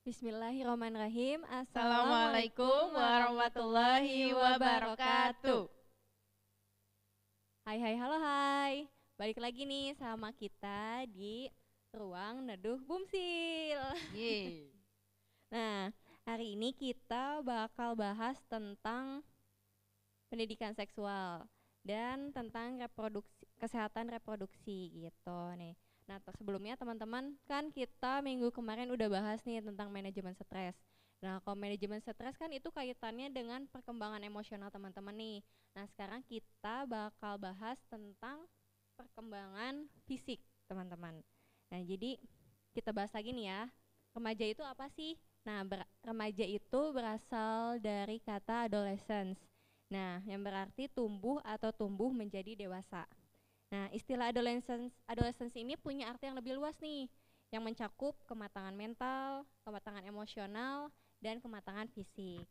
Bismillahirrahmanirrahim. Assalamualaikum warahmatullahi wabarakatuh. Hai hai halo hai. Balik lagi nih sama kita di Ruang Neduh Bumsil. Yeay. Nah, hari ini kita bakal bahas tentang pendidikan seksual dan tentang reproduksi kesehatan reproduksi gitu nih. Nah, sebelumnya teman-teman kan kita minggu kemarin udah bahas nih tentang manajemen stres. Nah, kalau manajemen stres kan itu kaitannya dengan perkembangan emosional teman-teman nih. Nah, sekarang kita bakal bahas tentang perkembangan fisik, teman-teman. Nah, jadi kita bahas lagi nih ya. Remaja itu apa sih? Nah, ber- remaja itu berasal dari kata adolescence. Nah, yang berarti tumbuh atau tumbuh menjadi dewasa. Nah, istilah adolescence adolescence ini punya arti yang lebih luas nih, yang mencakup kematangan mental, kematangan emosional, dan kematangan fisik.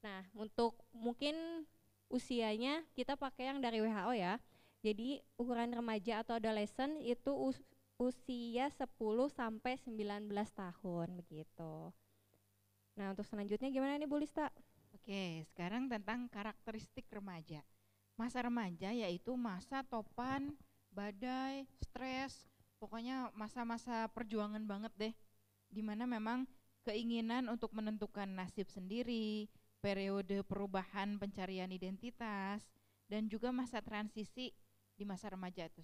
Nah, untuk mungkin usianya kita pakai yang dari WHO ya. Jadi ukuran remaja atau adolescent itu us- usia 10 sampai 19 tahun begitu. Nah, untuk selanjutnya gimana nih Bu Lista? Oke, sekarang tentang karakteristik remaja. Masa remaja yaitu masa topan, badai, stres, pokoknya masa-masa perjuangan banget deh. Di mana memang keinginan untuk menentukan nasib sendiri, periode perubahan pencarian identitas, dan juga masa transisi di masa remaja itu.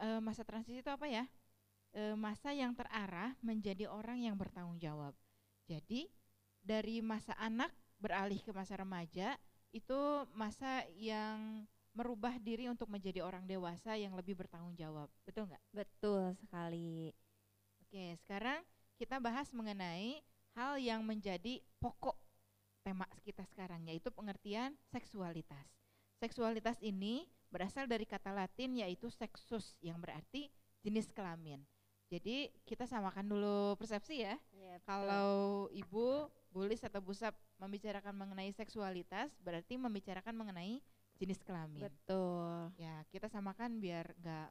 Eh, masa transisi itu apa ya? Eh, masa yang terarah menjadi orang yang bertanggung jawab. Jadi dari masa anak beralih ke masa remaja itu masa yang merubah diri untuk menjadi orang dewasa yang lebih bertanggung jawab. Betul nggak? Betul sekali. Oke, sekarang kita bahas mengenai hal yang menjadi pokok tema kita sekarang yaitu pengertian seksualitas. Seksualitas ini berasal dari kata Latin yaitu sexus yang berarti jenis kelamin. Jadi kita samakan dulu persepsi ya. Kalau ibu, bulis atau busap membicarakan mengenai seksualitas berarti membicarakan mengenai jenis kelamin. betul. Ya kita samakan biar nggak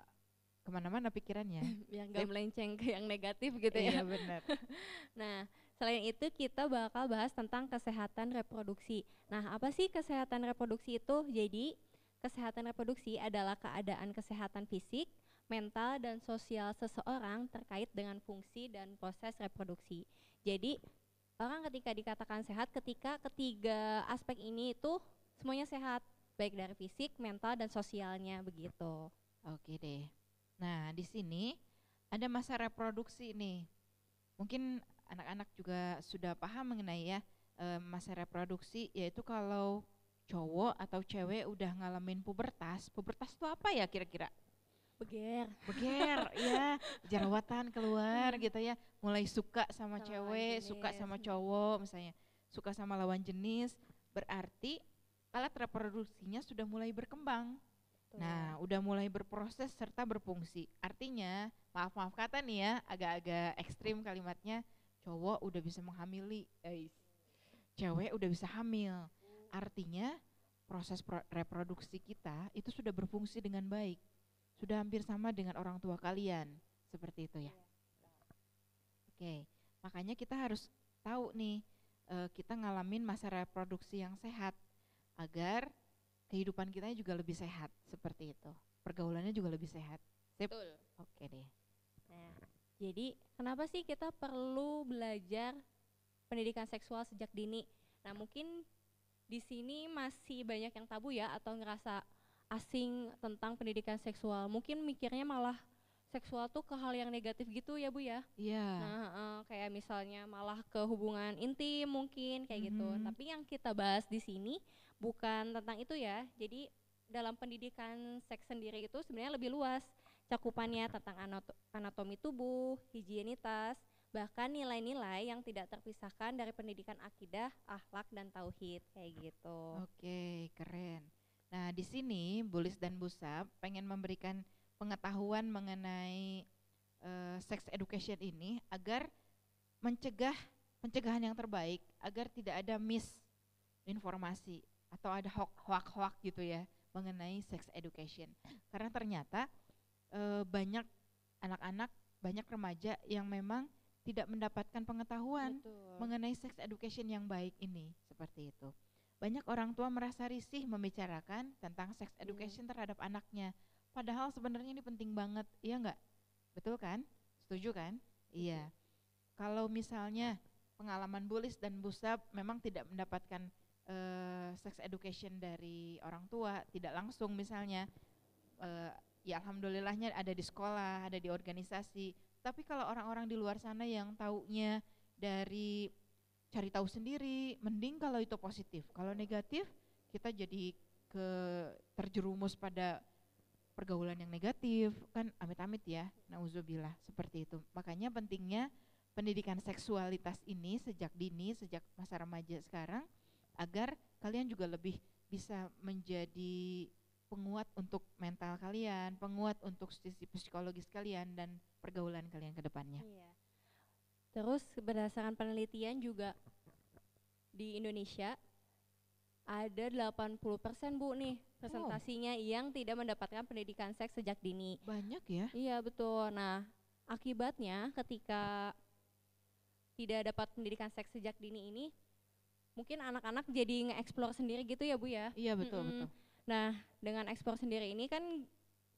ke mana-mana pikirannya. Biar nggak melenceng ke yang negatif gitu ya. Iya benar. Nah, selain itu kita bakal bahas tentang kesehatan reproduksi. Nah, apa sih kesehatan reproduksi itu? Jadi, kesehatan reproduksi adalah keadaan kesehatan fisik, mental, dan sosial seseorang terkait dengan fungsi dan proses reproduksi. Jadi, orang ketika dikatakan sehat ketika ketiga aspek ini itu semuanya sehat, baik dari fisik, mental, dan sosialnya begitu. Oke deh. Nah, di sini ada masa reproduksi nih. Mungkin anak-anak juga sudah paham mengenai ya eh, masa reproduksi yaitu kalau cowok atau cewek udah ngalamin pubertas. Pubertas itu apa ya kira-kira? Beger. Beger, ya, jerawatan keluar gitu ya. Mulai suka sama, Sama cewek, suka jenis. sama cowok misalnya. Suka sama lawan jenis, berarti alat reproduksinya sudah mulai berkembang. Nah, udah mulai berproses serta berfungsi. Artinya, maaf-maaf kata nih ya, agak-agak ekstrim kalimatnya, cowok udah bisa menghamili, eh, cewek udah bisa hamil. Artinya, proses pro- reproduksi kita itu sudah berfungsi dengan baik. Sudah hampir sama dengan orang tua kalian, seperti itu ya. Oke, makanya kita harus tahu nih, eh, kita ngalamin masa reproduksi yang sehat agar kehidupan kita juga lebih sehat seperti itu. Pergaulannya juga lebih sehat. Sip. Betul. Oke deh. Nah, jadi kenapa sih kita perlu belajar pendidikan seksual sejak dini? Nah, mungkin di sini masih banyak yang tabu ya atau ngerasa asing tentang pendidikan seksual. Mungkin mikirnya malah seksual tuh ke hal yang negatif gitu ya Bu ya. Iya. Nah, eh, kayak misalnya malah ke hubungan intim mungkin kayak gitu. Mhm. Tapi yang kita bahas di sini bukan tentang itu ya. Jadi dalam pendidikan seks sendiri itu sebenarnya lebih luas cakupannya tentang anato- anatomi tubuh, higienitas, bahkan nilai-nilai yang tidak terpisahkan dari pendidikan akidah, akhlak dan tauhid kayak gitu. Oke, keren. Nah, di sini Bulis dan Busap pengen memberikan pengetahuan mengenai eh, sex education ini agar mencegah pencegahan yang terbaik agar tidak ada misinformasi atau ada hoak-hoak gitu ya mengenai sex education. Karena ternyata eh, banyak anak-anak, banyak remaja yang memang tidak mendapatkan pengetahuan Betul. mengenai sex education yang baik ini seperti itu. Banyak orang tua merasa risih membicarakan tentang sex Iya. education terhadap anaknya. Padahal sebenarnya ini penting banget, iya nggak? Betul kan? Setuju kan? Iya. Kalau misalnya pengalaman bulis dan busab memang tidak mendapatkan eh, sex education dari orang tua, tidak langsung misalnya, eh, ya alhamdulillahnya ada di sekolah, ada di organisasi. Tapi kalau orang-orang di luar sana yang taunya dari cari tahu sendiri, mending kalau itu positif. Kalau negatif, kita jadi ke terjerumus pada pergaulan yang negatif, kan amit-amit ya, nauzubillah seperti itu. Makanya pentingnya pendidikan seksualitas ini sejak dini, sejak masa remaja sekarang, agar kalian juga lebih bisa menjadi penguat untuk mental kalian, penguat untuk sisi psikologis kalian dan pergaulan kalian ke depannya. Iya. Terus berdasarkan penelitian juga di Indonesia ada 80% Bu nih presentasinya yang tidak mendapatkan pendidikan seks sejak dini. Banyak ya? Iya betul. Nah akibatnya ketika tidak dapat pendidikan seks sejak dini ini, mungkin anak-anak jadi nge-explore sendiri gitu ya Bu ya. Iya betul Mm-mm. betul. Nah, dengan ekspor sendiri ini kan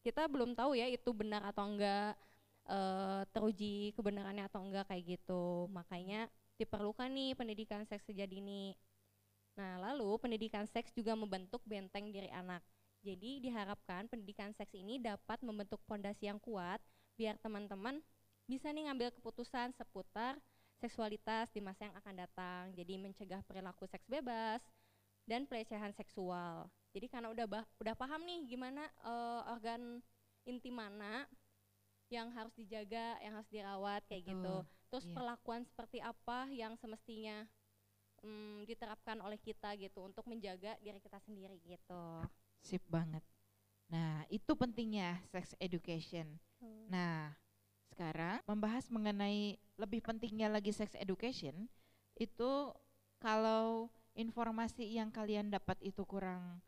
kita belum tahu ya itu benar atau enggak eh, teruji kebenarannya atau enggak kayak gitu. Makanya diperlukan nih pendidikan seks sejak dini. Nah, lalu pendidikan seks juga membentuk benteng diri anak. Jadi diharapkan pendidikan seks ini dapat membentuk pondasi yang kuat biar teman-teman bisa nih ngambil keputusan seputar seksualitas di masa yang akan datang. Jadi mencegah perilaku seks bebas dan pelecehan seksual. Jadi karena udah bah- udah paham nih gimana eh, organ intim mana yang harus dijaga, yang harus dirawat kayak gitu. Betul, Terus iya. perlakuan seperti apa yang semestinya mm, diterapkan oleh kita gitu untuk menjaga diri kita sendiri gitu. Sip banget. Nah, itu pentingnya sex education. Nah, sekarang membahas mengenai lebih pentingnya lagi sex education itu kalau informasi yang kalian dapat itu kurang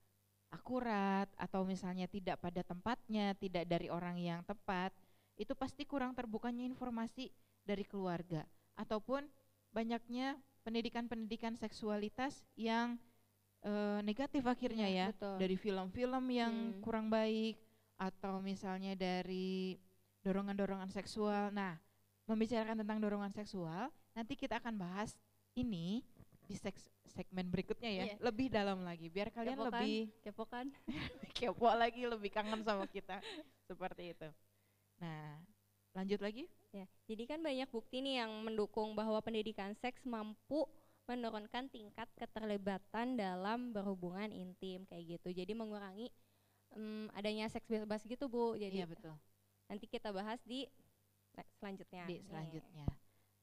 akurat atau misalnya tidak pada tempatnya, tidak dari orang yang tepat, itu pasti kurang terbukanya informasi dari keluarga ataupun banyaknya pendidikan-pendidikan seksualitas yang eh, negatif akhirnya Iya, ya betul. dari film-film yang Hmm. kurang baik atau misalnya dari dorongan-dorongan seksual. Nah, membicarakan tentang dorongan seksual, nanti kita akan bahas ini di seks- segmen berikutnya ya, Iya. lebih dalam lagi biar kalian Kepo kan? lebih Kepo kan? kepo lagi, lebih kangen sama kita seperti itu. Nah, lanjut lagi? Ya, jadi kan banyak bukti nih yang mendukung bahwa pendidikan seks mampu menurunkan tingkat keterlibatan dalam berhubungan intim kayak gitu. Jadi mengurangi em, adanya seks bebas gitu Bu. Jadi Iya betul. nanti kita bahas di se- selanjutnya. Di Nih. selanjutnya.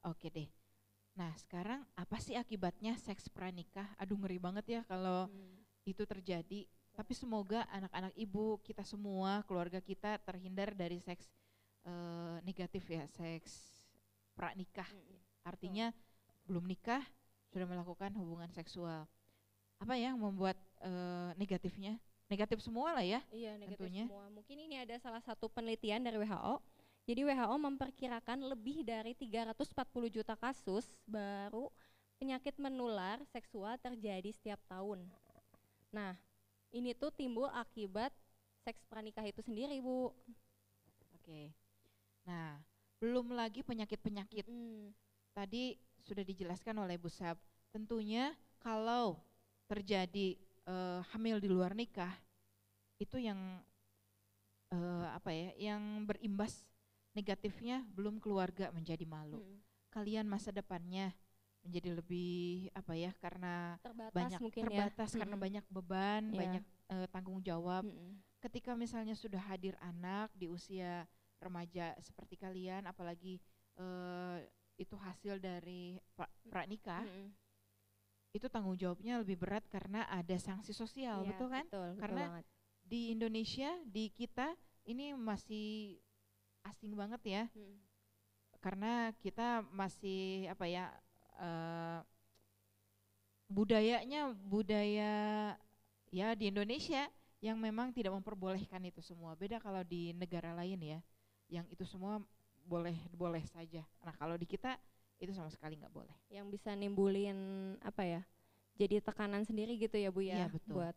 Oke deh. Nah, sekarang apa sih akibatnya seks pranikah? Aduh ngeri banget ya kalau Hmm. itu terjadi. Tapi semoga anak-anak ibu kita semua, keluarga kita terhindar dari seks eh, negatif ya, seks pranikah. Mm, Artinya belum nikah sudah melakukan hubungan seksual. Apa yang membuat eh, negatifnya? Negatif semua lah ya. Iya negatif Tentunya. semua. Mungkin ini ada salah satu penelitian dari WHO. Jadi WHO memperkirakan lebih dari 340 juta kasus baru penyakit menular seksual terjadi setiap tahun. Nah, ini tuh timbul akibat seks pranikah itu sendiri, Bu. Oke. Nah, belum lagi penyakit-penyakit Mm, tadi sudah dijelaskan oleh Bu Sab. Tentunya kalau terjadi eh, hamil di luar nikah itu yang eh, apa ya, yang berimbas negatifnya belum keluarga menjadi malu. mm. Kalian masa depannya menjadi lebih apa ya karena Terbatas banyak mungkin terbatas ya. karena Mm-mm. banyak beban, Iya. banyak eh, tanggung jawab. Mm-mm. Ketika misalnya sudah hadir anak di usia remaja seperti kalian, apalagi eh, itu hasil dari pra- pranikah, Mm-mm. itu tanggung jawabnya lebih berat karena ada sanksi sosial, Iya, betul kan? Betul, betul Karena banget. Di Indonesia, di kita ini masih asing banget ya, Mm. karena kita masih apa ya eh, budayanya budaya ya di Indonesia yang memang tidak memperbolehkan itu semua. Beda kalau di negara lain ya, yang itu semua boleh boleh saja. Nah kalau di kita itu sama sekali nggak boleh. Yang bisa nimbulin apa ya? Jadi tekanan sendiri gitu ya Bu ya, Iya, betul. buat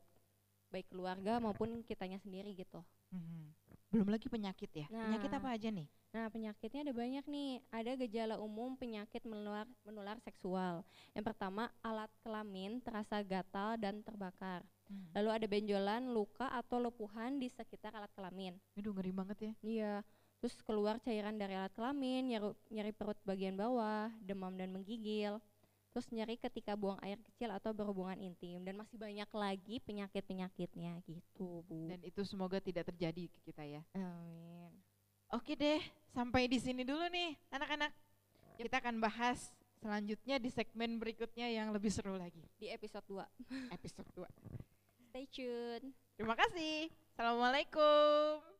baik keluarga maupun kitanya sendiri gitu. Mhm. Belum lagi penyakit ya. Penyakit Nah. apa aja nih? Nah, penyakitnya ada banyak nih. Ada gejala umum penyakit menular menular seksual. Yang pertama, alat kelamin terasa gatal dan terbakar. Hmm. Lalu ada benjolan, luka atau lepuhan di sekitar alat kelamin. Aduh ngeri banget ya. Iya. Terus keluar cairan dari alat kelamin, nyeri, nyeri perut bagian bawah, demam dan menggigil. Terus nyeri ketika buang air kecil atau berhubungan intim dan masih banyak lagi penyakit-penyakitnya gitu, Bu. Dan itu semoga tidak terjadi ke kita ya. Amin. Oke deh, sampai di sini dulu nih anak-anak. Kita akan bahas selanjutnya di segmen berikutnya yang lebih seru lagi. Di episode 2. Episode 2. Stay tune. Terima kasih. Assalamualaikum.